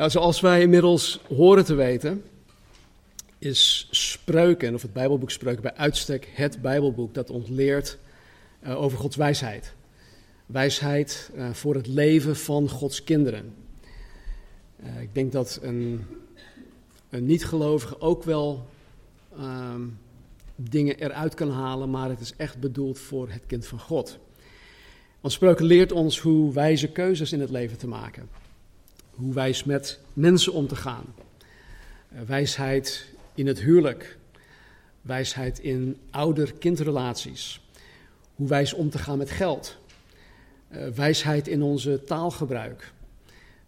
Nou, zoals wij inmiddels horen te weten, is Spreuken, of het Bijbelboek Spreuken, bij uitstek het Bijbelboek dat ons leert uh, over Gods wijsheid. Wijsheid uh, voor het leven van Gods kinderen. Uh, ik denk dat een, een niet-gelovige ook wel ehm, dingen eruit kan halen, maar het is echt bedoeld voor het kind van God. Want Spreuken leert ons hoe wijze keuzes in het leven te maken hoe wijs met mensen om te gaan. Uh, wijsheid in het huwelijk. Wijsheid in ouder-kindrelaties. Hoe wijs om te gaan met geld. Uh, wijsheid in onze taalgebruik.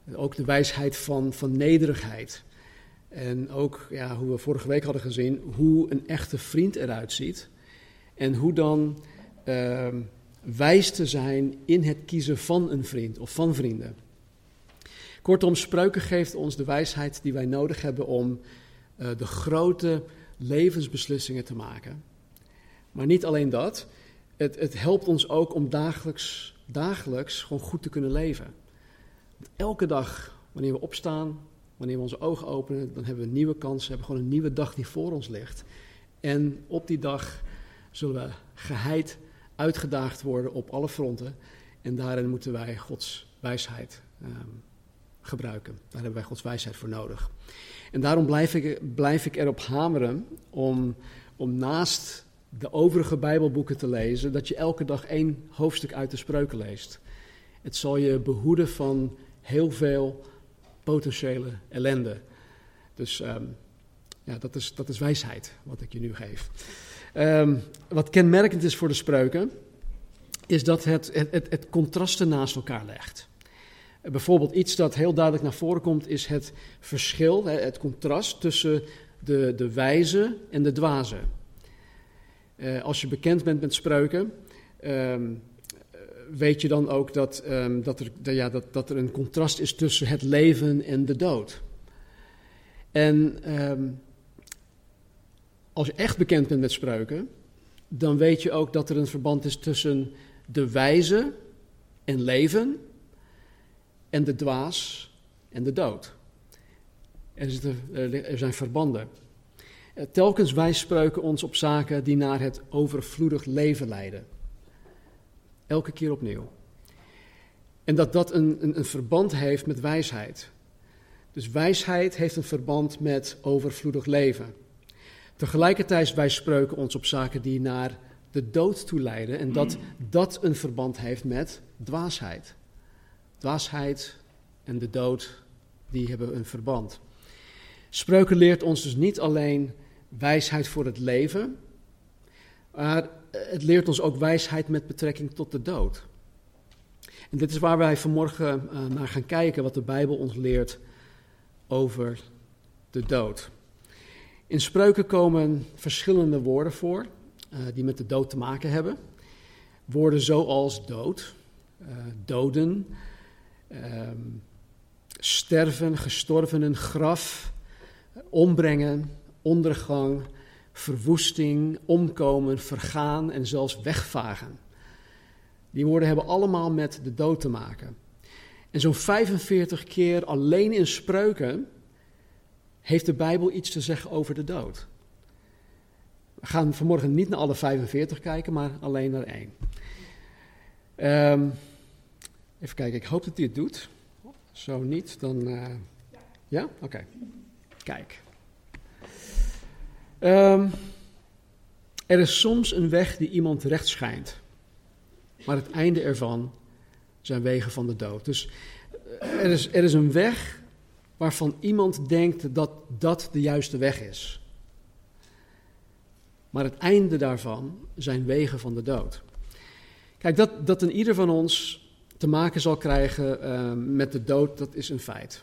Uh, ook de wijsheid van, van nederigheid. En ook, ja, hoe we vorige week hadden gezien, hoe een echte vriend eruit ziet. En hoe dan ehm, wijs te zijn in het kiezen van een vriend of van vrienden. Kortom, spreuken geeft ons de wijsheid die wij nodig hebben om uh, de grote levensbeslissingen te maken. Maar niet alleen dat, het, het helpt ons ook om dagelijks, dagelijks gewoon goed te kunnen leven. Want elke dag, wanneer we opstaan, wanneer we onze ogen openen, dan hebben we nieuwe kansen, hebben gewoon een nieuwe dag die voor ons ligt. En op die dag zullen we geheid uitgedaagd worden op alle fronten. En daarin moeten wij Gods wijsheid um, gebruiken. Daar hebben wij Gods wijsheid voor nodig. En daarom blijf ik, blijf ik erop hameren om, om naast de overige Bijbelboeken te lezen, dat je elke dag één hoofdstuk uit de spreuken leest. Het zal je behoeden van heel veel potentiële ellende. Dus um, ja, dat is, dat is wijsheid wat ik je nu geef. Um, wat kenmerkend is voor de spreuken, is dat het, het, het, het contrasten naast elkaar legt. Bijvoorbeeld iets dat heel duidelijk naar voren komt, is het verschil, het contrast tussen de, de wijze en de dwaze. Uh, als je bekend bent met spreuken, um, weet je dan ook dat, um, dat, er, ja, dat, dat er een contrast is tussen het leven en de dood. En um, als je echt bekend bent met spreuken, dan weet je ook dat er een verband is tussen de wijze en leven en de dwaas en de dood. Er, er zijn verbanden. Eh, telkens wijst spreuken ons op zaken die naar het overvloedig leven leiden. Elke keer opnieuw. En dat dat een, een, een verband heeft met wijsheid. Dus wijsheid heeft een verband met overvloedig leven. Tegelijkertijd wijst spreuken ons op zaken die naar de dood toe leiden. En dat dat een verband heeft met dwaasheid. Dwaasheid en de dood, die hebben een verband. Spreuken leert ons dus niet alleen wijsheid voor het leven, maar het leert ons ook wijsheid met betrekking tot de dood. En dit is waar wij vanmorgen uh, naar gaan kijken, wat de Bijbel ons leert over de dood. In spreuken komen verschillende woorden voor uh, die met de dood te maken hebben. Woorden zoals dood, uh, doden, um, sterven, gestorvenen, graf, ombrengen, ondergang, verwoesting, omkomen, vergaan en zelfs wegvagen. Die woorden hebben allemaal met de dood te maken. En zo'n 45 keer alleen in spreuken heeft de Bijbel iets te zeggen over de dood. We gaan vanmorgen niet naar alle 45 kijken, maar alleen naar één. Um, even kijken, ik hoop dat hij het doet. Zo niet, dan. Uh, ja? Oké. Kijk. Um, er is soms een weg die iemand recht schijnt, maar het einde ervan zijn wegen van de dood. Dus eh, er is, er is een weg waarvan iemand denkt dat dat de juiste weg is. Maar het einde daarvan zijn wegen van de dood. Kijk, dat, dat in ieder van ons te maken zal krijgen uh, met de dood, dat is een feit.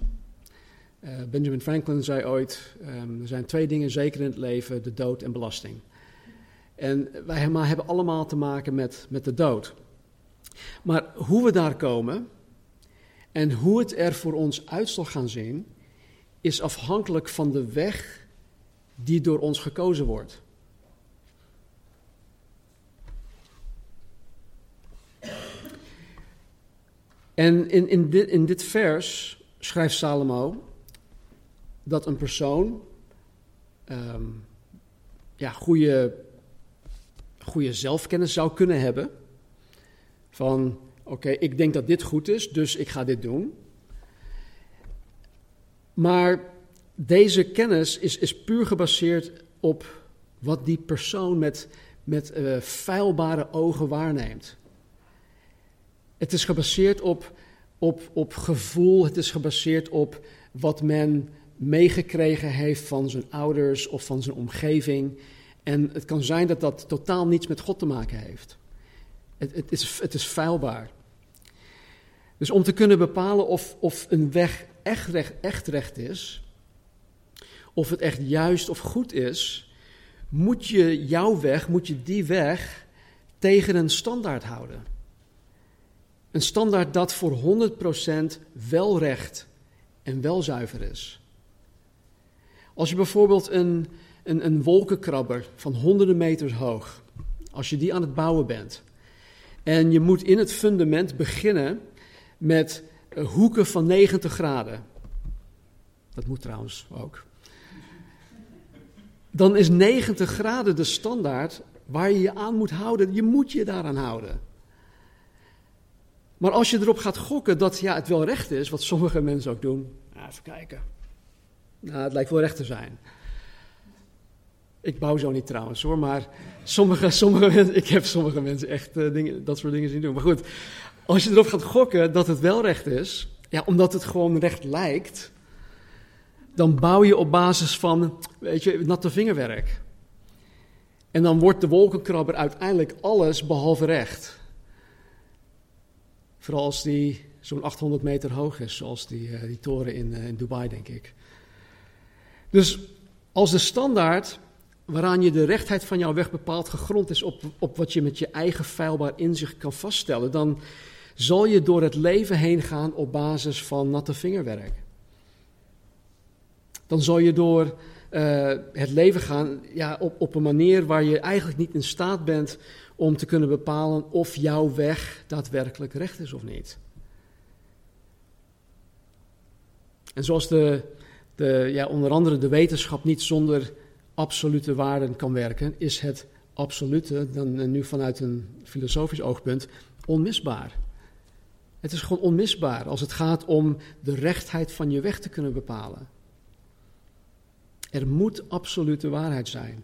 Uh, Benjamin Franklin zei ooit: um, er zijn twee dingen zeker in het leven: de dood en belasting. En wij hebben allemaal te maken met, met de dood. Maar hoe we daar komen en hoe het er voor ons uit zal gaan zien, is afhankelijk van de weg die door ons gekozen wordt. En in, in, dit, in dit vers schrijft Salomo dat een persoon um, ja, goede, goede zelfkennis zou kunnen hebben. Van oké, ik denk dat dit goed is, dus ik ga dit doen. Maar deze kennis is, is puur gebaseerd op wat die persoon met, met uh, feilbare ogen waarneemt. Het is gebaseerd op, op, op gevoel, het is gebaseerd op wat men meegekregen heeft van zijn ouders of van zijn omgeving. En het kan zijn dat dat totaal niets met God te maken heeft. Het, het, is, het is feilbaar. Dus om te kunnen bepalen of, of een weg echt recht, echt recht is, of het echt juist of goed is, moet je jouw weg, moet je die weg tegen een standaard houden. Een standaard dat voor 100% wel recht en wel zuiver is. Als je bijvoorbeeld een, een, een wolkenkrabber van honderden meters hoog, als je die aan het bouwen bent, en je moet in het fundament beginnen met eh, hoeken van 90 graden. Dat moet trouwens ook. Dan is 90 graden de standaard waar je je aan moet houden. Je moet je daaraan houden. Maar als je erop gaat gokken dat ja, het wel recht is, wat sommige mensen ook doen. Even kijken. Nou, het lijkt wel recht te zijn. Ik bouw zo niet trouwens hoor, maar sommige, sommige mensen, ik heb sommige mensen echt uh, dingen, dat soort dingen zien doen. Maar goed, als je erop gaat gokken dat het wel recht is, ja, omdat het gewoon recht lijkt, dan bouw je op basis van, weet je, natte vingerwerk. En dan wordt de wolkenkrabber uiteindelijk alles behalve recht. Vooral als die zo'n 800 meter hoog is, zoals die, uh, die toren in, uh, in Dubai, denk ik. Dus als de standaard waaraan je de rechtheid van jouw weg bepaalt gegrond is op, op wat je met je eigen feilbaar inzicht kan vaststellen, dan zal je door het leven heen gaan op basis van natte vingerwerk. Dan zal je door uh, het leven gaan ja, op, op een manier waar je eigenlijk niet in staat bent om te kunnen bepalen of jouw weg daadwerkelijk recht is of niet. En zoals de, de, ja, onder andere de wetenschap niet zonder absolute waarden kan werken, is het absolute, dan nu vanuit een filosofisch oogpunt, onmisbaar. Het is gewoon onmisbaar als het gaat om de rechtheid van je weg te kunnen bepalen. Er moet absolute waarheid zijn.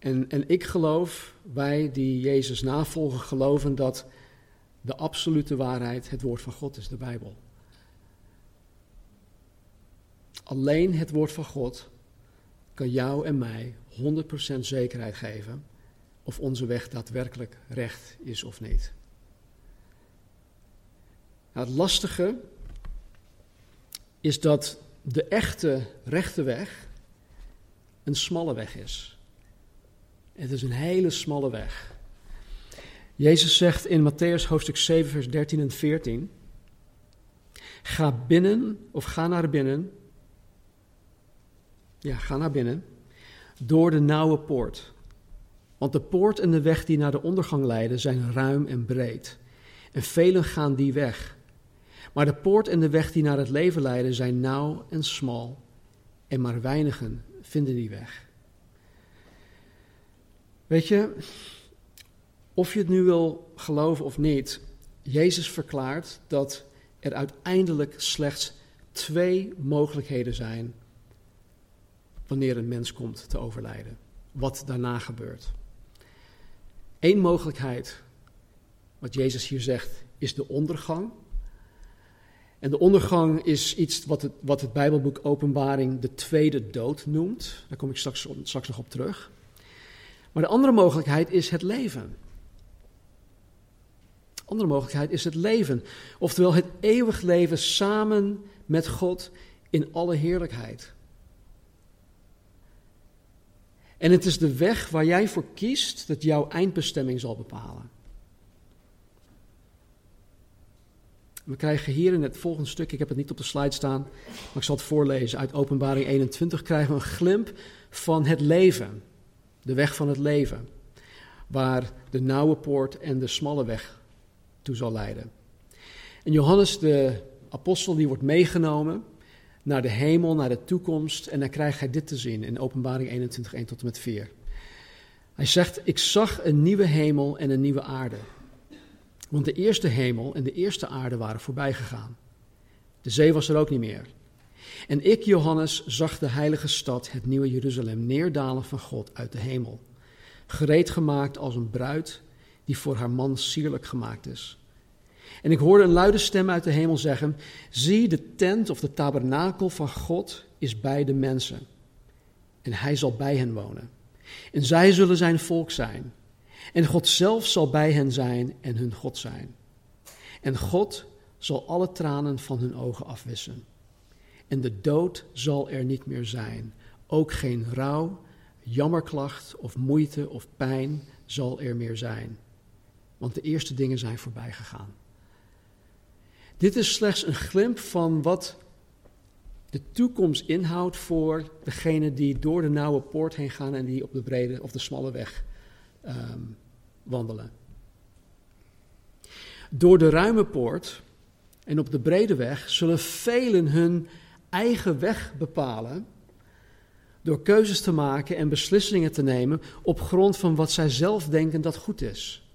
En, en ik geloof, wij die Jezus navolgen, geloven dat de absolute waarheid het woord van God is, de Bijbel. Alleen het woord van God kan jou en mij 100% zekerheid geven of onze weg daadwerkelijk recht is of niet. Nou, het lastige is dat de echte rechte weg een smalle weg is. Het is een hele smalle weg. Jezus zegt in Matthäus hoofdstuk 7, vers 13 en 14: Ga binnen of ga naar binnen. Ja, ga naar binnen. Door de nauwe poort. Want de poort en de weg die naar de ondergang leiden zijn ruim en breed. En velen gaan die weg. Maar de poort en de weg die naar het leven leiden zijn nauw en smal. En maar weinigen vinden die weg. Weet je, of je het nu wil geloven of niet, Jezus verklaart dat er uiteindelijk slechts twee mogelijkheden zijn wanneer een mens komt te overlijden. Wat daarna gebeurt. Eén mogelijkheid, wat Jezus hier zegt, is de ondergang. En de ondergang is iets wat het, wat het Bijbelboek Openbaring de tweede dood noemt. Daar kom ik straks, straks nog op terug. Maar de andere mogelijkheid is het leven. De andere mogelijkheid is het leven. Oftewel het eeuwig leven samen met God in alle heerlijkheid. En het is de weg waar jij voor kiest dat jouw eindbestemming zal bepalen. We krijgen hier in het volgende stuk, ik heb het niet op de slide staan, maar ik zal het voorlezen. Uit Openbaring 21 krijgen we een glimp van het leven. De weg van het leven. Waar de nauwe poort en de smalle weg toe zal leiden. En Johannes, de apostel, die wordt meegenomen naar de hemel, naar de toekomst. En dan krijgt hij dit te zien in Openbaring 21, 1 tot en met 4. Hij zegt: Ik zag een nieuwe hemel en een nieuwe aarde. Want de eerste hemel en de eerste aarde waren voorbij gegaan. De zee was er ook niet meer. En ik, Johannes, zag de heilige stad, het nieuwe Jeruzalem, neerdalen van God uit de hemel. Gereed gemaakt als een bruid die voor haar man sierlijk gemaakt is. En ik hoorde een luide stem uit de hemel zeggen: Zie, de tent of de tabernakel van God is bij de mensen. En hij zal bij hen wonen. En zij zullen zijn volk zijn. En God zelf zal bij hen zijn en hun God zijn. En God zal alle tranen van hun ogen afwissen. En de dood zal er niet meer zijn. Ook geen rouw, jammerklacht of moeite of pijn zal er meer zijn. Want de eerste dingen zijn voorbij gegaan. Dit is slechts een glimp van wat de toekomst inhoudt voor degene die door de nauwe poort heen gaan en die op de brede of de smalle weg Ehm, wandelen. Door de ruime poort en op de brede weg zullen velen hun eigen weg bepalen door keuzes te maken en beslissingen te nemen op grond van wat zij zelf denken dat goed is.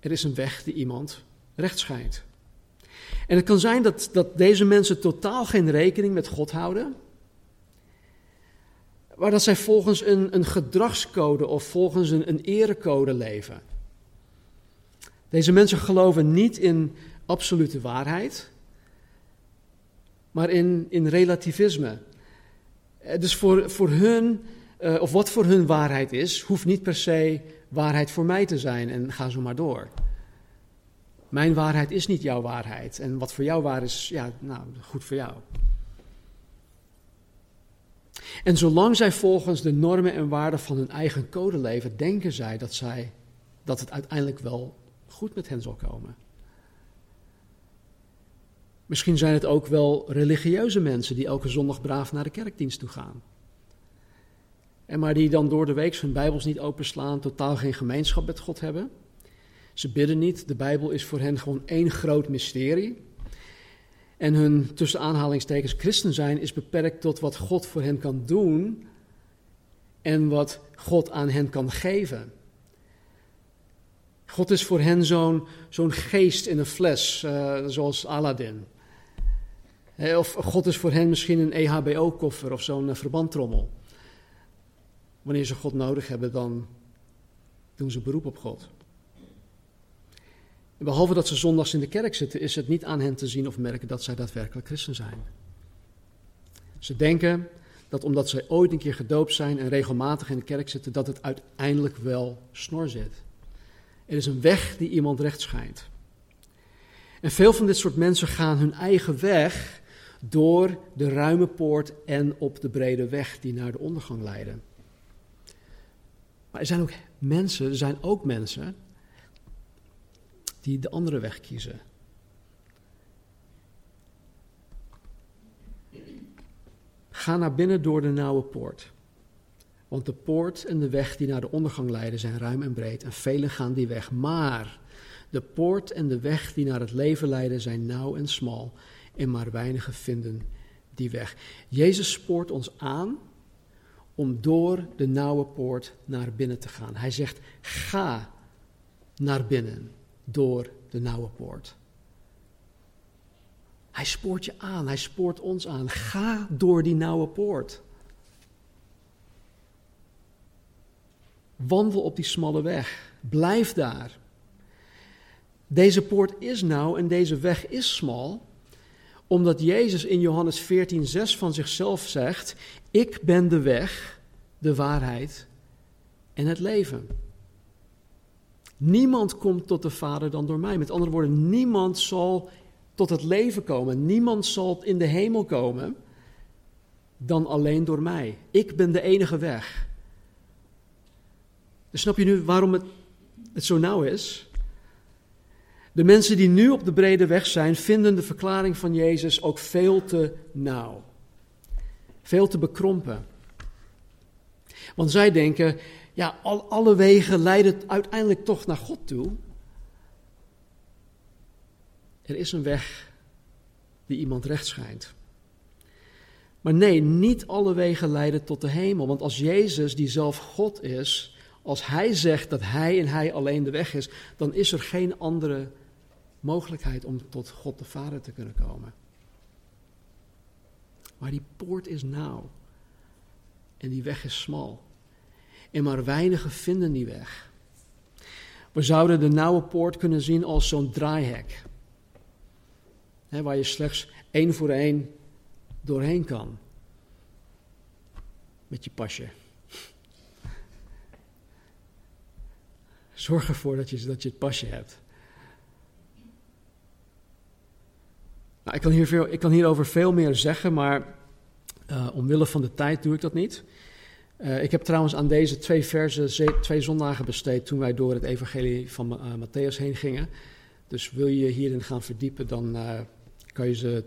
Er is een weg die iemand recht schijnt. En het kan zijn dat, dat deze mensen totaal geen rekening met God houden waar dat zij volgens een, een gedragscode of volgens een, een erecode leven. Deze mensen geloven niet in absolute waarheid, maar in, in relativisme. Eh, dus voor, voor hun, uh, of wat voor hun waarheid is, hoeft niet per se waarheid voor mij te zijn en ga zo maar door. Mijn waarheid is niet jouw waarheid en wat voor jou waar is, ja, nou, goed voor jou. En zolang zij volgens de normen en waarden van hun eigen code leven, denken zij dat, zij dat het uiteindelijk wel goed met hen zal komen. Misschien zijn het ook wel religieuze mensen die elke zondag braaf naar de kerkdienst toe gaan. En maar die dan door de week hun Bijbels niet openslaan, totaal geen gemeenschap met God hebben. Ze bidden niet, de Bijbel is voor hen gewoon één groot mysterie. En hun tussen aanhalingstekens christen zijn is beperkt tot wat God voor hen kan doen en wat God aan hen kan geven. God is voor hen zo'n geest in een fles, uh, zoals Aladdin. Of God is voor hen misschien een EHBO-koffer of zo'n uh, verbandtrommel. Wanneer ze God nodig hebben, dan doen ze beroep op God behalve dat ze zondags in de kerk zitten, is het niet aan hen te zien of merken dat zij daadwerkelijk christen zijn. Ze denken dat omdat zij ooit een keer gedoopt zijn en regelmatig in de kerk zitten, dat het uiteindelijk wel snor zit. Er is een weg die iemand recht schijnt. En veel van dit soort mensen gaan hun eigen weg door de ruime poort en op de brede weg die naar de ondergang leiden. Maar er zijn ook mensen, er zijn ook mensen die de andere weg kiezen. Ga naar binnen door de nauwe poort. Want de poort en de weg die naar de ondergang leiden zijn ruim en breed en velen gaan die weg. Maar de poort en de weg die naar het leven leiden zijn nauw en smal en maar weinigen vinden die weg. Jezus spoort ons aan om door de nauwe poort naar binnen te gaan. Hij zegt: ga naar binnen door de nauwe poort. Hij spoort je aan, hij spoort ons aan. Ga door die nauwe poort. Wandel op die smalle weg. Blijf daar. Deze poort is nauw en deze weg is smal, omdat Jezus in Johannes 14:6 van zichzelf zegt: Ik ben de weg, de waarheid en het leven. Niemand komt tot de Vader dan door mij. Met andere woorden, niemand zal tot het leven komen. Niemand zal in de hemel komen dan alleen door mij. Ik ben de enige weg. Dus snap je nu waarom het, het zo nauw is? De mensen die nu op de brede weg zijn, vinden de verklaring van Jezus ook veel te nauw. Veel te bekrompen. Want zij denken, ja, al, alle wegen leiden uiteindelijk toch naar God toe. Er is een weg die iemand recht schijnt. Maar nee, niet alle wegen leiden tot de hemel. Want als Jezus, die zelf God is, als Hij zegt dat Hij en Hij alleen de weg is, dan is er geen andere mogelijkheid om tot God de Vader te kunnen komen. Maar die poort is nauw. En die weg is smal. En maar weinigen vinden die weg. We zouden de nauwe poort kunnen zien als zo'n draaihek. Waar je slechts één voor één doorheen kan. Met je pasje. Zorg ervoor dat je, dat je het pasje hebt. Nou, ik, kan hier veel, ik kan hierover veel meer zeggen, maar uh, omwille van de tijd doe ik dat niet. Uh, ik heb trouwens aan deze twee versen twee zondagen besteed toen wij door het evangelie van uh, Matthäus heen gingen. Dus wil je hierin gaan verdiepen, dan kan je ze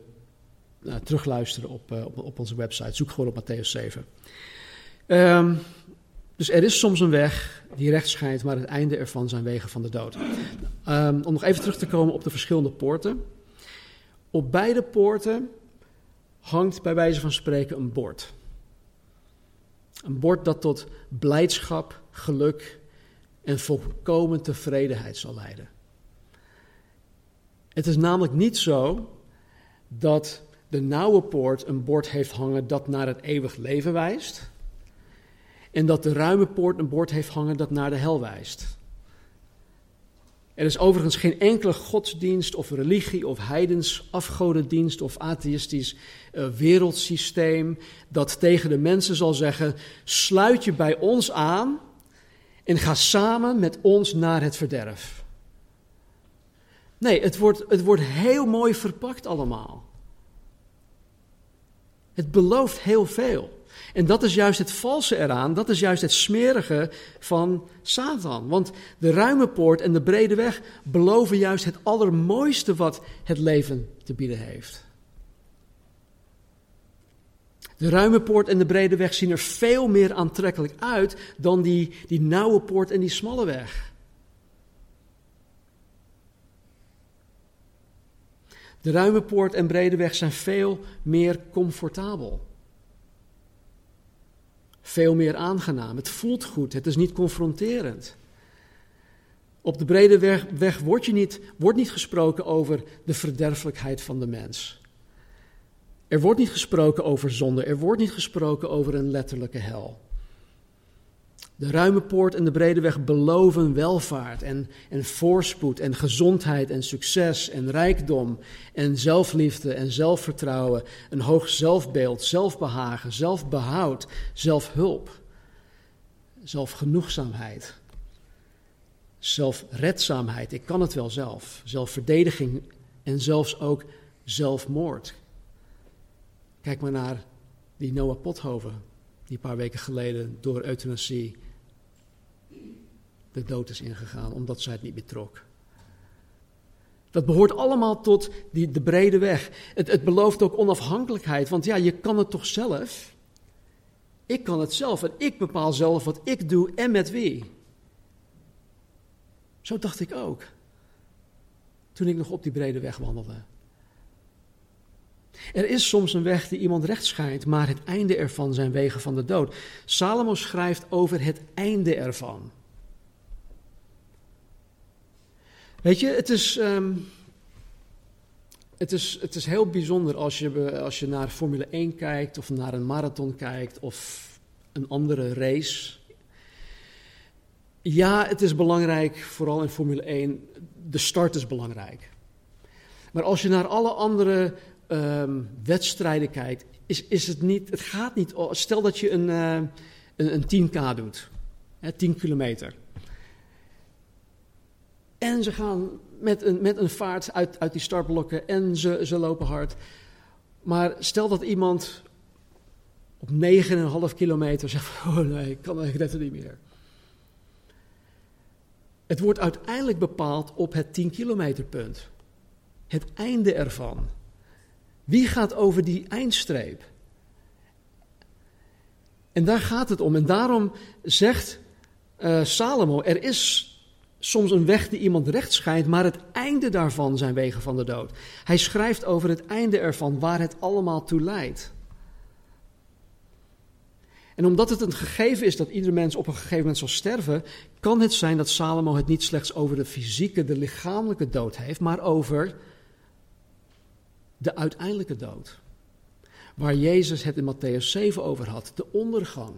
terugluisteren op, op, onze website. Zoek gewoon op Matthäus 7. Um, dus er is soms een weg die recht schijnt, maar het einde ervan zijn wegen van de dood. Um, om nog even terug te komen op de verschillende poorten. Op beide poorten hangt bij wijze van spreken een bord. Een bord dat tot blijdschap, geluk en volkomen tevredenheid zal leiden. Het is namelijk niet zo dat de nauwe poort een bord heeft hangen dat naar het eeuwig leven wijst. En dat de ruime poort een bord heeft hangen dat naar de hel wijst. Er is overigens geen enkele godsdienst of religie of heidens afgodendienst of atheïstisch uh, wereldsysteem dat tegen de mensen zal zeggen: sluit je bij ons aan en ga samen met ons naar het verderf. Nee, het wordt, het wordt heel mooi verpakt allemaal. Het belooft heel veel. En dat is juist het valse eraan, dat is juist het smerige van Satan. Want de ruime poort en de brede weg beloven juist het allermooiste wat het leven te bieden heeft. De ruime poort en de brede weg zien er veel meer aantrekkelijk uit dan die, die nauwe poort en die smalle weg. De ruime poort en brede weg zijn veel meer comfortabel veel meer aangenaam. Het voelt goed, het is niet confronterend. Op de brede weg, wordt, je niet, wordt niet gesproken over de verderfelijkheid van de mens. Er wordt niet gesproken over zonde, er wordt niet gesproken over een letterlijke hel. De ruime poort en de brede weg beloven welvaart en, en voorspoed en gezondheid en succes en rijkdom en zelfliefde en zelfvertrouwen, een hoog zelfbeeld, zelfbehagen, zelfbehoud, zelfhulp, zelfgenoegzaamheid, zelfredzaamheid, ik kan het wel zelf, zelfverdediging en zelfs ook zelfmoord. Kijk maar naar die Noah Pothoven, die een paar weken geleden door euthanasie de dood is ingegaan, omdat zij het niet betrok. Dat behoort allemaal tot die, de brede weg. Het, het belooft ook onafhankelijkheid, want ja, je kan het toch zelf? Ik kan het zelf en ik bepaal zelf wat ik doe en met wie. Zo dacht ik ook. Toen ik nog op die brede weg wandelde. Er is soms een weg die iemand recht schijnt, maar het einde ervan zijn wegen van de dood. Salomo schrijft over het einde ervan. Weet je, het is, um, het is, het is heel bijzonder als je, als je naar Formule 1 kijkt of naar een marathon kijkt of een andere race. Ja, het is belangrijk, vooral in Formule 1, de start is belangrijk. Maar als je naar alle andere um, wedstrijden kijkt, is, is het niet, het gaat niet, stel dat je een, een, een 10k doet, hè, 10 kilometer. En ze gaan met een, met een vaart uit, uit die startblokken en ze, ze lopen hard. Maar stel dat iemand op 9,5 kilometer zegt: Oh nee, ik kan ik niet meer. Het wordt uiteindelijk bepaald op het 10 kilometer punt. Het einde ervan. Wie gaat over die eindstreep? En daar gaat het om. En daarom zegt uh, Salomo: er is soms een weg die iemand recht schijnt, maar het einde daarvan zijn wegen van de dood. Hij schrijft over het einde ervan, waar het allemaal toe leidt. En omdat het een gegeven is dat ieder mens op een gegeven moment zal sterven, kan het zijn dat Salomo het niet slechts over de fysieke, de lichamelijke dood heeft, maar over de uiteindelijke dood. Waar Jezus het in Matthäus 7 over had, de ondergang.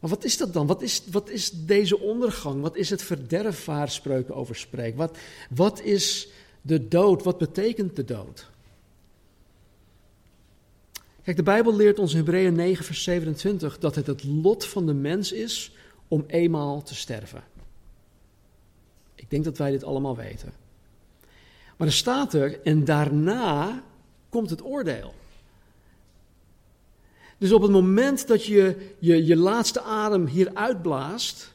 Maar wat is dat dan? Wat is, wat is deze ondergang? Wat is het verderf waar spreuken over spreekt? Wat, wat is de dood? Wat betekent de dood? Kijk, de Bijbel leert ons in Hebreeën 9, vers 27 dat het het lot van de mens is om eenmaal te sterven. Ik denk dat wij dit allemaal weten. Maar er staat er, en daarna komt het oordeel. Dus op het moment dat je je, je laatste adem hier uitblaast,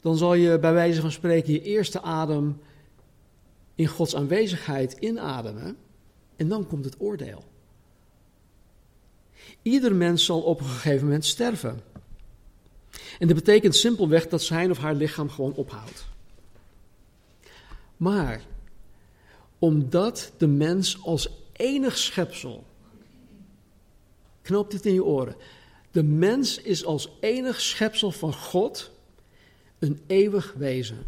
dan zal je bij wijze van spreken je eerste adem in Gods aanwezigheid inademen. En dan komt het oordeel. Ieder mens zal op een gegeven moment sterven. En dat betekent simpelweg dat zijn of haar lichaam gewoon ophoudt. Maar omdat de mens als enig schepsel Knoop dit in je oren. De mens is als enig schepsel van God een eeuwig wezen.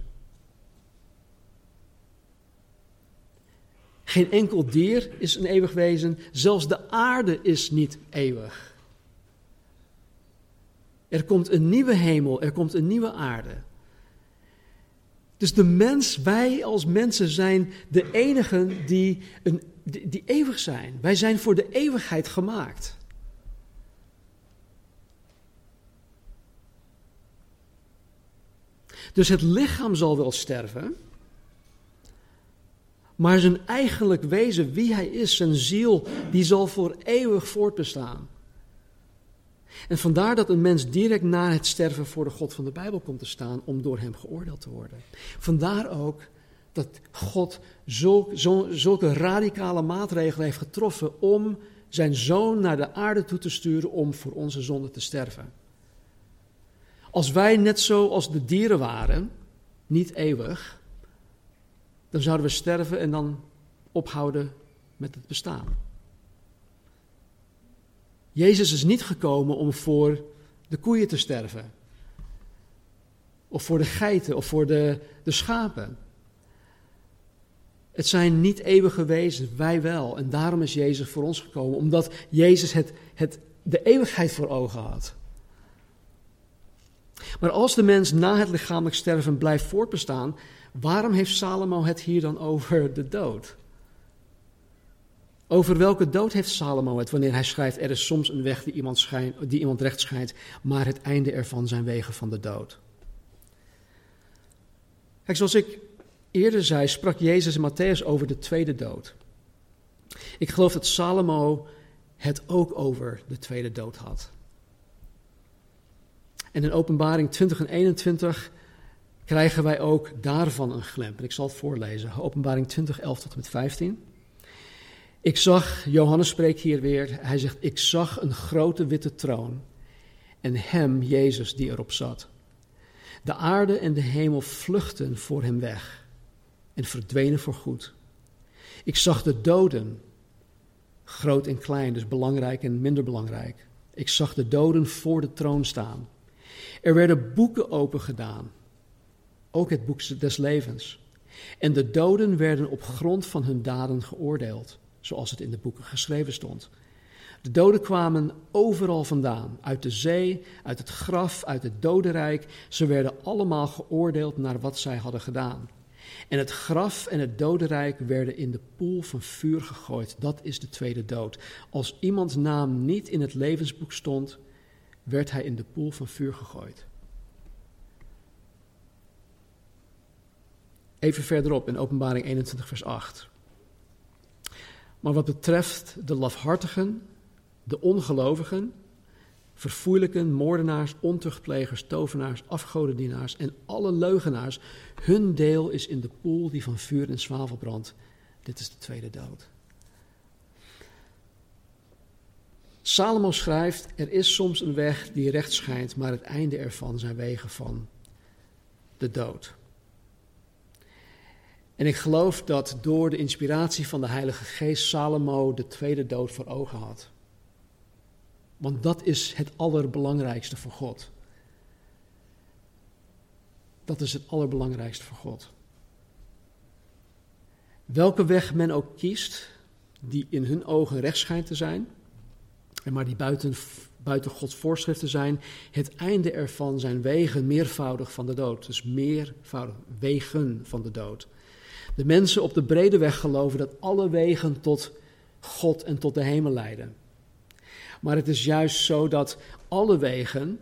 Geen enkel dier is een eeuwig wezen, zelfs de aarde is niet eeuwig. Er komt een nieuwe hemel, er komt een nieuwe aarde. Dus de mens, wij als mensen zijn de enigen die, een, die, die eeuwig zijn. Wij zijn voor de eeuwigheid gemaakt. Dus het lichaam zal wel sterven, maar zijn eigenlijk wezen, wie hij is, zijn ziel, die zal voor eeuwig voortbestaan. En vandaar dat een mens direct na het sterven voor de God van de Bijbel komt te staan om door hem geoordeeld te worden. Vandaar ook dat God zulke radicale maatregelen heeft getroffen om zijn zoon naar de aarde toe te sturen om voor onze zonde te sterven. Als wij net zo als de dieren waren, niet eeuwig, dan zouden we sterven en dan ophouden met het bestaan. Jezus is niet gekomen om voor de koeien te sterven. Of voor de geiten of voor de, de schapen. Het zijn niet eeuwige wezens, wij wel. En daarom is Jezus voor ons gekomen, omdat Jezus het, het, de eeuwigheid voor ogen had. Maar als de mens na het lichamelijk sterven blijft voortbestaan, waarom heeft Salomo het hier dan over de dood? Over welke dood heeft Salomo het wanneer hij schrijft: Er is soms een weg die iemand, schijnt, die iemand recht schijnt, maar het einde ervan zijn wegen van de dood? Kijk, zoals ik eerder zei, sprak Jezus in Matthäus over de tweede dood. Ik geloof dat Salomo het ook over de tweede dood had. En in Openbaring 20 en 21 krijgen wij ook daarvan een glimp. En ik zal het voorlezen. Openbaring 20, 11 tot en met 15. Ik zag, Johannes spreekt hier weer, hij zegt, ik zag een grote witte troon en hem, Jezus, die erop zat. De aarde en de hemel vluchten voor hem weg en verdwenen voor goed. Ik zag de doden, groot en klein, dus belangrijk en minder belangrijk. Ik zag de doden voor de troon staan. Er werden boeken opengedaan, ook het boek des levens. En de doden werden op grond van hun daden geoordeeld, zoals het in de boeken geschreven stond. De doden kwamen overal vandaan, uit de zee, uit het graf, uit het dodenrijk. Ze werden allemaal geoordeeld naar wat zij hadden gedaan. En het graf en het dodenrijk werden in de poel van vuur gegooid. Dat is de tweede dood. Als iemands naam niet in het levensboek stond, werd hij in de poel van vuur gegooid. Even verderop in Openbaring 21, vers 8. Maar wat betreft de lafhartigen, de ongelovigen, verfoeilijken, moordenaars, ontuchtplegers, tovenaars, afgodendienaars en alle leugenaars, hun deel is in de poel die van vuur en zwavel brandt. Dit is de tweede dood. Salomo schrijft: Er is soms een weg die recht schijnt, maar het einde ervan zijn wegen van de dood. En ik geloof dat door de inspiratie van de Heilige Geest Salomo de tweede dood voor ogen had. Want dat is het allerbelangrijkste voor God. Dat is het allerbelangrijkste voor God. Welke weg men ook kiest, die in hun ogen recht schijnt te zijn, maar die buiten, buiten Gods voorschriften zijn, het einde ervan zijn wegen meervoudig van de dood. Dus meervoudig wegen van de dood. De mensen op de brede weg geloven dat alle wegen tot God en tot de hemel leiden. Maar het is juist zo dat alle wegen,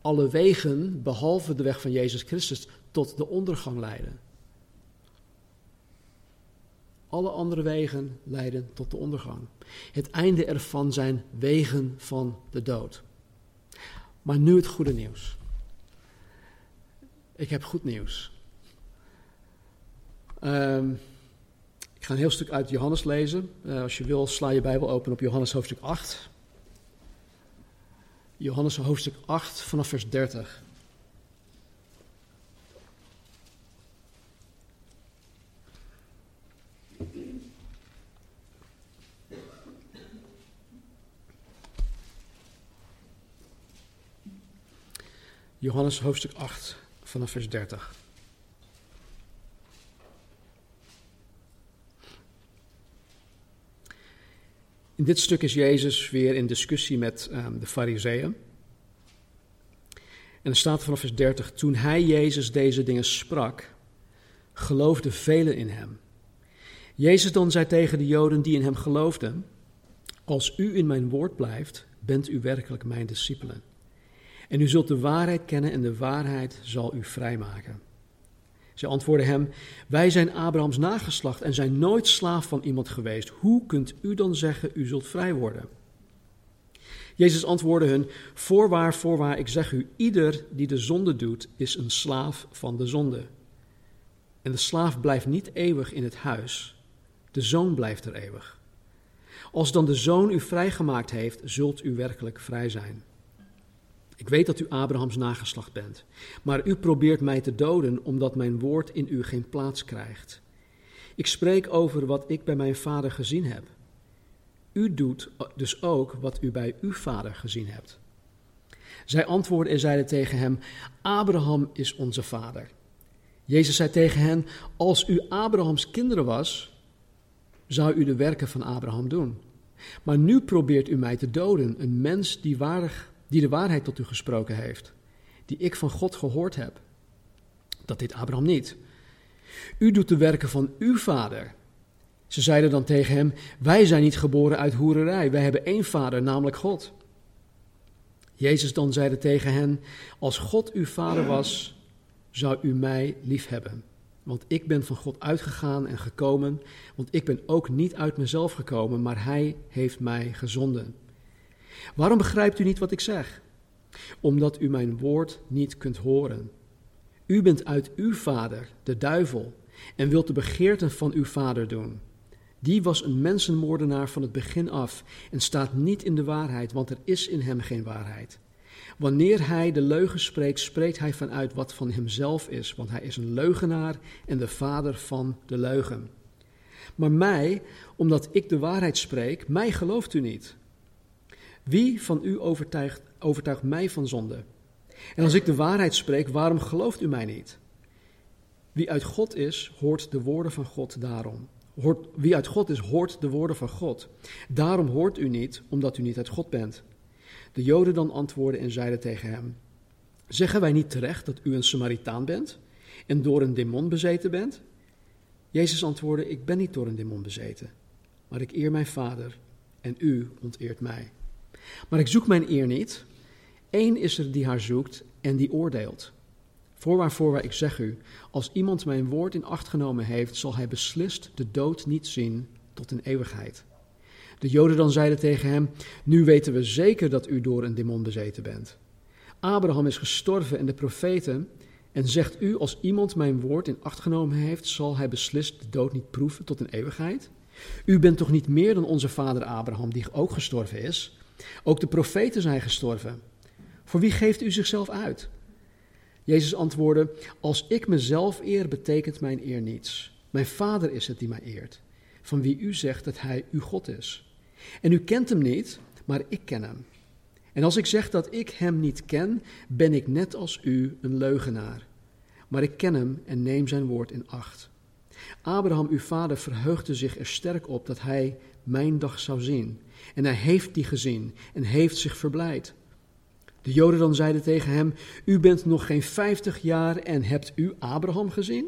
alle wegen, behalve de weg van Jezus Christus, tot de ondergang leiden. Alle andere wegen leiden tot de ondergang. Het einde ervan zijn wegen van de dood. Maar nu het goede nieuws. Ik heb goed nieuws. Um, ik ga een heel stuk uit Johannes lezen. Uh, als je wil, sla je Bijbel open op Johannes hoofdstuk 8. Johannes hoofdstuk 8 vanaf vers 30. Johannes hoofdstuk 8 vanaf vers 30. In dit stuk is Jezus weer in discussie met um, de Fariseeën. En er staat vanaf vers 30: Toen hij Jezus deze dingen sprak, geloofden velen in hem. Jezus dan zei tegen de Joden die in hem geloofden: Als u in mijn woord blijft, bent u werkelijk mijn discipelen. En u zult de waarheid kennen en de waarheid zal u vrijmaken. Ze antwoordden hem: Wij zijn Abrahams nageslacht en zijn nooit slaaf van iemand geweest. Hoe kunt u dan zeggen: U zult vrij worden? Jezus antwoordde hun: Voorwaar, voorwaar, ik zeg u: ieder die de zonde doet, is een slaaf van de zonde. En de slaaf blijft niet eeuwig in het huis, de zoon blijft er eeuwig. Als dan de zoon u vrijgemaakt heeft, zult u werkelijk vrij zijn. Ik weet dat u Abrahams nageslacht bent, maar u probeert mij te doden omdat mijn woord in u geen plaats krijgt. Ik spreek over wat ik bij mijn vader gezien heb. U doet dus ook wat u bij uw vader gezien hebt. Zij antwoordden en zeiden tegen hem: Abraham is onze vader. Jezus zei tegen hen: Als u Abrahams kinderen was, zou u de werken van Abraham doen. Maar nu probeert u mij te doden, een mens die waardig die de waarheid tot u gesproken heeft, die ik van God gehoord heb. Dat deed Abraham niet. U doet de werken van uw vader. Ze zeiden dan tegen hem: Wij zijn niet geboren uit hoererij, wij hebben één vader, namelijk God. Jezus dan zeide tegen hen: Als God uw vader was, zou u mij liefhebben. Want ik ben van God uitgegaan en gekomen, want ik ben ook niet uit mezelf gekomen, maar Hij heeft mij gezonden. Waarom begrijpt u niet wat ik zeg? Omdat u mijn woord niet kunt horen. U bent uit uw vader, de duivel, en wilt de begeerten van uw vader doen. Die was een mensenmoordenaar van het begin af en staat niet in de waarheid, want er is in hem geen waarheid. Wanneer hij de leugen spreekt, spreekt hij vanuit wat van hemzelf is, want hij is een leugenaar en de vader van de leugen. Maar mij, omdat ik de waarheid spreek, mij gelooft u niet. Wie van u overtuigt, overtuigt mij van zonde? En als ik de waarheid spreek, waarom gelooft u mij niet? Wie uit God is, hoort de woorden van God daarom. Hoort, wie uit God is, hoort de woorden van God. Daarom hoort u niet, omdat u niet uit God bent. De Joden dan antwoordden en zeiden tegen hem: Zeggen wij niet terecht dat u een Samaritaan bent en door een demon bezeten bent? Jezus antwoordde: Ik ben niet door een demon bezeten, maar ik eer mijn Vader en u onteert mij. Maar ik zoek mijn eer niet. Eén is er die haar zoekt en die oordeelt. Voorwaar, voorwaar, ik zeg u, als iemand mijn woord in acht genomen heeft, zal hij beslist de dood niet zien tot in eeuwigheid. De Joden dan zeiden tegen hem, nu weten we zeker dat u door een demon bezeten bent. Abraham is gestorven en de profeten, en zegt u, als iemand mijn woord in acht genomen heeft, zal hij beslist de dood niet proeven tot in eeuwigheid? U bent toch niet meer dan onze vader Abraham, die ook gestorven is? Ook de profeten zijn gestorven. Voor wie geeft u zichzelf uit? Jezus antwoordde: Als ik mezelf eer, betekent mijn eer niets. Mijn Vader is het die mij eert, van wie u zegt dat hij uw God is. En u kent hem niet, maar ik ken hem. En als ik zeg dat ik hem niet ken, ben ik net als u een leugenaar. Maar ik ken hem en neem zijn woord in acht. Abraham, uw vader, verheugde zich er sterk op dat hij mijn dag zou zien. En hij heeft die gezien en heeft zich verblijd. De Joden dan zeiden tegen hem: U bent nog geen vijftig jaar en hebt u Abraham gezien?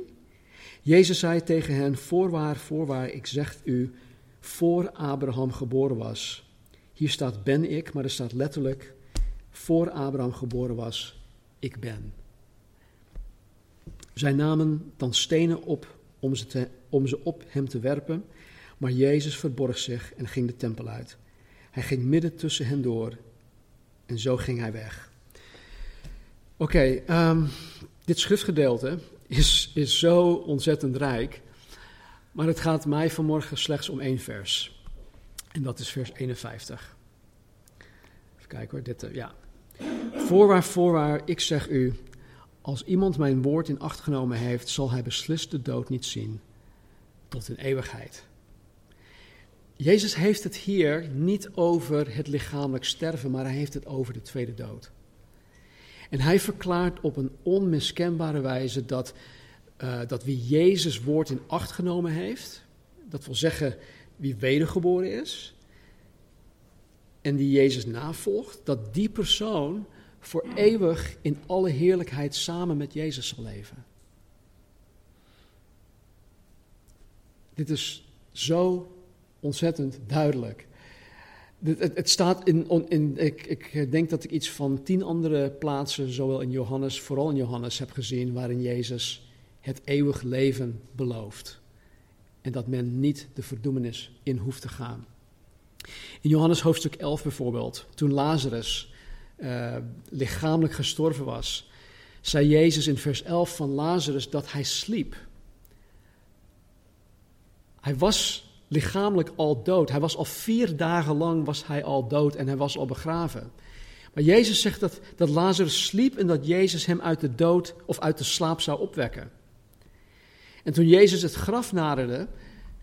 Jezus zei tegen hen: Voorwaar, voorwaar, ik zeg u, voor Abraham geboren was. Hier staat ben ik, maar er staat letterlijk: voor Abraham geboren was, ik ben. Zij namen dan stenen op om ze, te, om ze op hem te werpen, maar Jezus verborg zich en ging de tempel uit. Hij ging midden tussen hen door en zo ging hij weg. Oké, ehm, dit schriftgedeelte is, is zo ontzettend rijk, maar het gaat mij vanmorgen slechts om één vers. En dat is vers 51. Even kijken hoor, dit, uh, ja. Voorwaar, voorwaar, ik zeg u, als iemand mijn woord in acht genomen heeft, zal hij beslist de dood niet zien tot in eeuwigheid. Jezus heeft het hier niet over het lichamelijk sterven, maar hij heeft het over de tweede dood. En hij verklaart op een onmiskenbare wijze dat, uh, dat wie Jezus woord in acht genomen heeft, dat wil zeggen wie wedergeboren is en die Jezus navolgt, dat die persoon voor eeuwig in alle heerlijkheid samen met Jezus zal leven. Dit is zo ontzettend duidelijk. Het, het staat in, in ik, ik, denk dat ik iets van tien andere plaatsen, zowel in Johannes, vooral in Johannes, heb gezien, waarin Jezus het eeuwig leven belooft. En dat men niet de verdoemenis in hoeft te gaan. In Johannes hoofdstuk 11 bijvoorbeeld, toen Lazarus uh, lichamelijk gestorven was, zei Jezus in vers 11 van Lazarus dat hij sliep. Hij was lichamelijk al dood. Hij was al vier dagen lang was hij al dood en hij was al begraven. Maar Jezus zegt dat, dat Lazarus sliep en dat Jezus hem uit de dood of uit de slaap zou opwekken. En toen Jezus het graf naderde,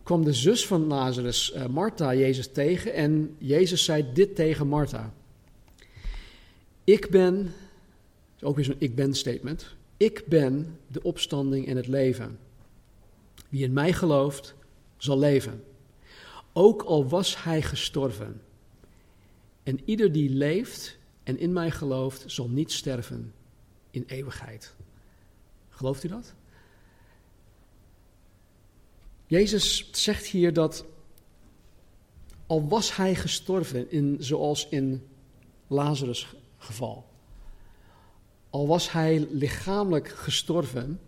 kwam de zus van Lazarus, uh, Martha, Jezus tegen en Jezus zei dit tegen Martha. Ik ben, ook weer zo'n ik ben statement, ik ben de opstanding en het leven. Wie in mij gelooft, zal leven ook al was hij gestorven. En ieder die leeft en in mij gelooft, zal niet sterven in eeuwigheid. Gelooft u dat? Jezus zegt hier dat al was hij gestorven, in, zoals in Lazarus' geval, al was hij lichamelijk gestorven,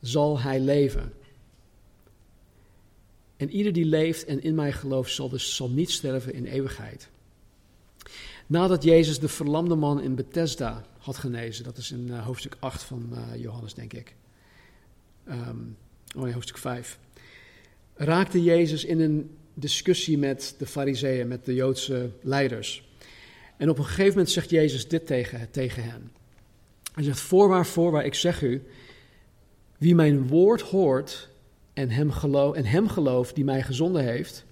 zal hij leven. En ieder die leeft en in mij gelooft, zal, dus, zal niet sterven in eeuwigheid. Nadat Jezus de verlamde man in Bethesda had genezen, dat is in uh, hoofdstuk 8 van uh, Johannes, denk ik. Um, oh nee, hoofdstuk 5. Raakte Jezus in een discussie met de fariseeën, met de Joodse leiders. En op een gegeven moment zegt Jezus dit tegen, tegen hen. Hij zegt, voorwaar, voorwaar, ik zeg u, wie mijn woord hoort en hem, geloof, en hem gelooft die mij gezonden heeft,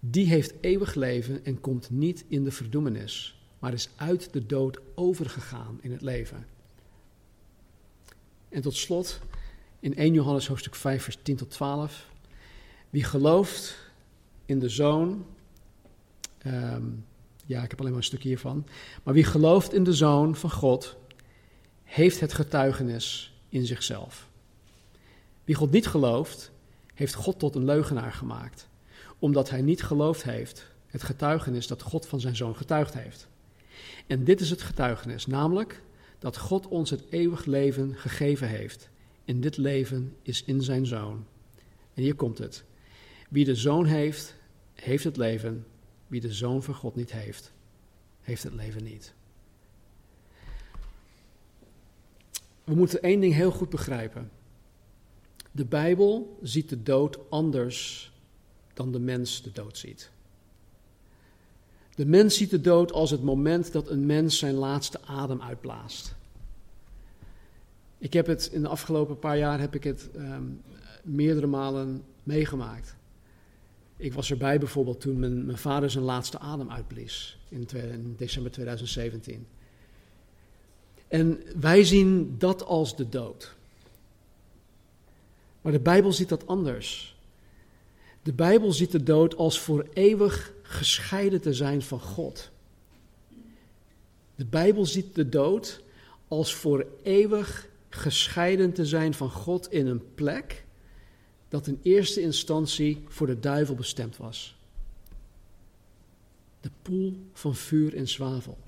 die heeft eeuwig leven en komt niet in de verdoemenis, maar is uit de dood overgegaan in het leven. En tot slot, in 1 Johannes hoofdstuk 5, vers 10 tot 12, wie gelooft in de Zoon, um, ja, ik heb alleen maar een stukje hiervan, maar wie gelooft in de Zoon van God, heeft het getuigenis in zichzelf. Wie God niet gelooft, heeft God tot een leugenaar gemaakt, omdat hij niet geloofd heeft het getuigenis dat God van zijn zoon getuigd heeft. En dit is het getuigenis, namelijk dat God ons het eeuwig leven gegeven heeft. En dit leven is in zijn zoon. En hier komt het. Wie de zoon heeft, heeft het leven. Wie de zoon van God niet heeft, heeft het leven niet. We moeten één ding heel goed begrijpen. De Bijbel ziet de dood anders dan de mens de dood ziet. De mens ziet de dood als het moment dat een mens zijn laatste adem uitblaast. Ik heb het in de afgelopen paar jaar heb ik het ehm, meerdere malen meegemaakt. Ik was erbij bijvoorbeeld toen mijn, mijn vader zijn laatste adem uitblies in, in december 2017. En wij zien dat als de dood. Maar de Bijbel ziet dat anders. De Bijbel ziet de dood als voor eeuwig gescheiden te zijn van God. De Bijbel ziet de dood als voor eeuwig gescheiden te zijn van God in een plek dat in eerste instantie voor de duivel bestemd was. De poel van vuur en zwavel,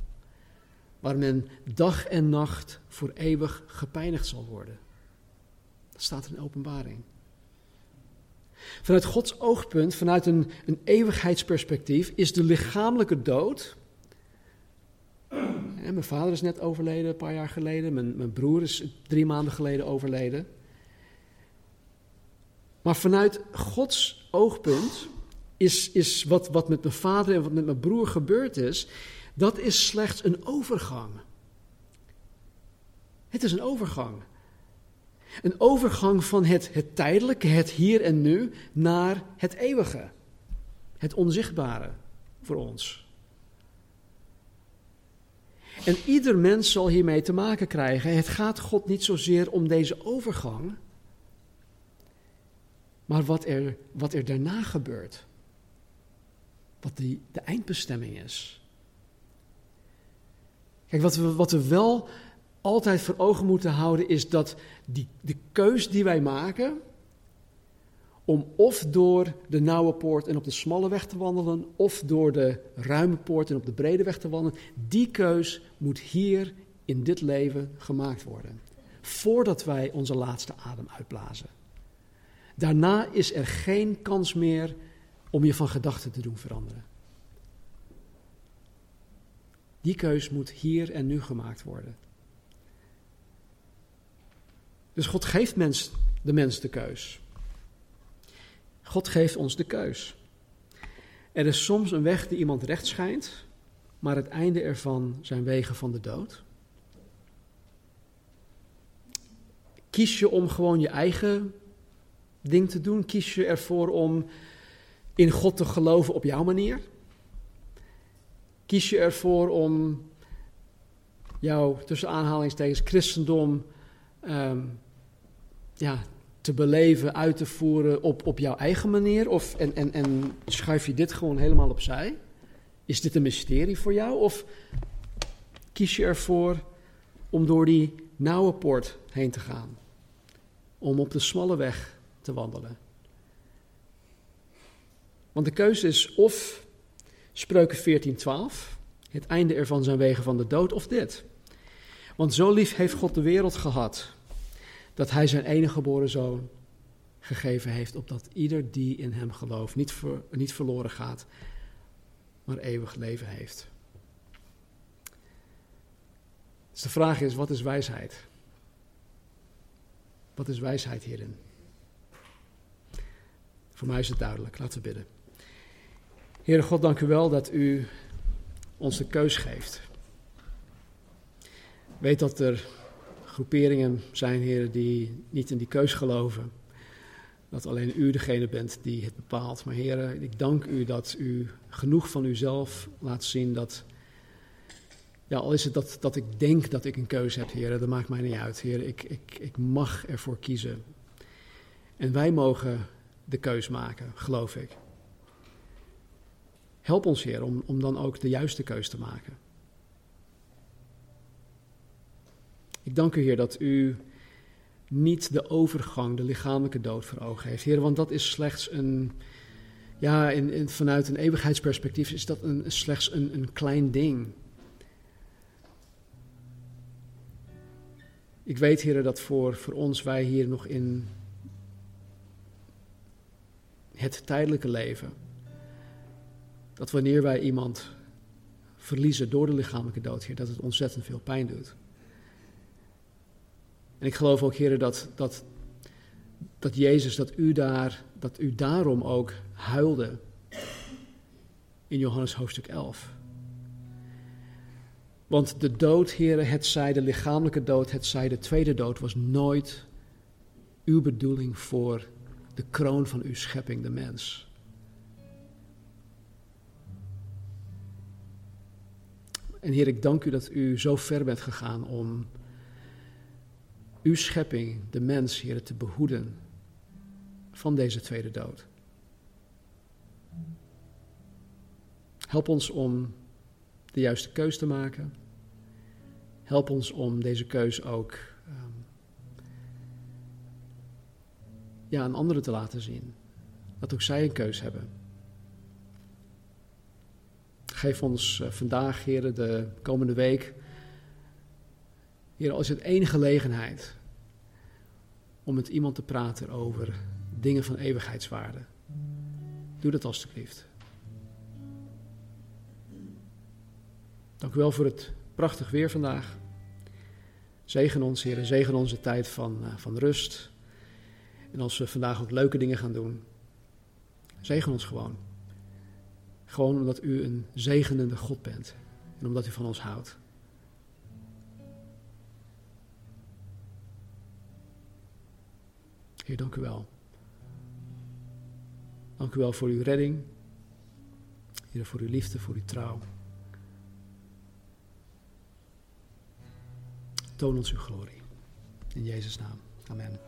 waar men dag en nacht voor eeuwig gepijnigd zal worden. Staat in openbaring. Vanuit Gods oogpunt, vanuit een, een eeuwigheidsperspectief, is de lichamelijke dood. Mijn vader is net overleden, een paar jaar geleden. Mijn, mijn broer is drie maanden geleden overleden. Maar vanuit Gods oogpunt is, is wat, wat met mijn vader en wat met mijn broer gebeurd is, dat is slechts een overgang. Het is een overgang. Een overgang van het, het tijdelijke, het hier en nu, naar het eeuwige. Het onzichtbare voor ons. En ieder mens zal hiermee te maken krijgen. Het gaat God niet zozeer om deze overgang, maar wat er, wat er daarna gebeurt. Wat die, de eindbestemming is. Kijk, wat we, wat we wel altijd voor ogen moeten houden is dat die, de keus die wij maken om of door de nauwe poort en op de smalle weg te wandelen, of door de ruime poort en op de brede weg te wandelen, die keus moet hier in dit leven gemaakt worden. Voordat wij onze laatste adem uitblazen. Daarna is er geen kans meer om je van gedachten te doen veranderen. Die keus moet hier en nu gemaakt worden. Dus God geeft mens, de mens de keus. God geeft ons de keus. Er is soms een weg die iemand recht schijnt, maar het einde ervan zijn wegen van de dood. Kies je om gewoon je eigen ding te doen? Kies je ervoor om in God te geloven op jouw manier? Kies je ervoor om jouw, tussen aanhalingstekens, christendom um, ja, te beleven, uit te voeren op, op jouw eigen manier? Of, en, en, en schuif je dit gewoon helemaal opzij? Is dit een mysterie voor jou? Of kies je ervoor om door die nauwe poort heen te gaan? Om op de smalle weg te wandelen? Want de keuze is of Spreuken 14:12, het einde ervan zijn wegen van de dood, of dit. Want zo lief heeft God de wereld gehad, dat hij zijn enige geboren zoon gegeven heeft, opdat ieder die in hem gelooft niet, ver, niet verloren gaat, maar eeuwig leven heeft. Dus de vraag is, wat is wijsheid? Wat is wijsheid hierin? Voor mij is het duidelijk. Laten we bidden. Heere God, dank u wel dat u ons de keus geeft. Weet dat er groeperingen zijn, heren, die niet in die keus geloven. Dat alleen u degene bent die het bepaalt. Maar heren, ik dank u dat u genoeg van uzelf laat zien dat... Ja, al is het dat, dat ik denk dat ik een keuze heb, heren, dat maakt mij niet uit. Heren, ik, ik, ik mag ervoor kiezen. En wij mogen de keus maken, geloof ik. Help ons, Heer, om, om dan ook de juiste keus te maken. Ik dank u, Heer, dat u niet de overgang, de lichamelijke dood voor ogen heeft. Heer, want dat is slechts een, ja, in, in, vanuit een eeuwigheidsperspectief is dat een, slechts een, een klein ding. Ik weet, heren, dat voor, voor ons, wij hier nog in het tijdelijke leven, dat wanneer wij iemand verliezen door de lichamelijke dood, Heer, dat het ontzettend veel pijn doet. En ik geloof ook, heren, dat, dat, dat Jezus, dat u, daar, dat u daarom ook huilde in Johannes hoofdstuk 11. Want de dood, heren, het zij de lichamelijke dood, het zij de tweede dood, was nooit uw bedoeling voor de kroon van uw schepping, de mens. En Heer, ik dank u dat u zo ver bent gegaan om uw schepping, de mens, Heer, te behoeden van deze tweede dood. Help ons om de juiste keus te maken. Help ons om deze keus ook um, ja, aan anderen te laten zien. Dat ook zij een keus hebben. Geef ons uh, vandaag, heren, de komende week, heren, als het één gelegenheid om met iemand te praten over dingen van eeuwigheidswaarde. Doe dat alstublieft. Dank u wel voor het prachtig weer vandaag. Zegen ons, Heer, zegen onze tijd van, uh, van rust. En als we vandaag ook leuke dingen gaan doen, zegen ons gewoon. Gewoon omdat u een zegenende God bent en omdat u van ons houdt. Heer, dank u wel. Dank u wel voor uw redding. Heer, voor uw liefde, voor uw trouw. Toon ons uw glorie. In Jezus' naam. Amen.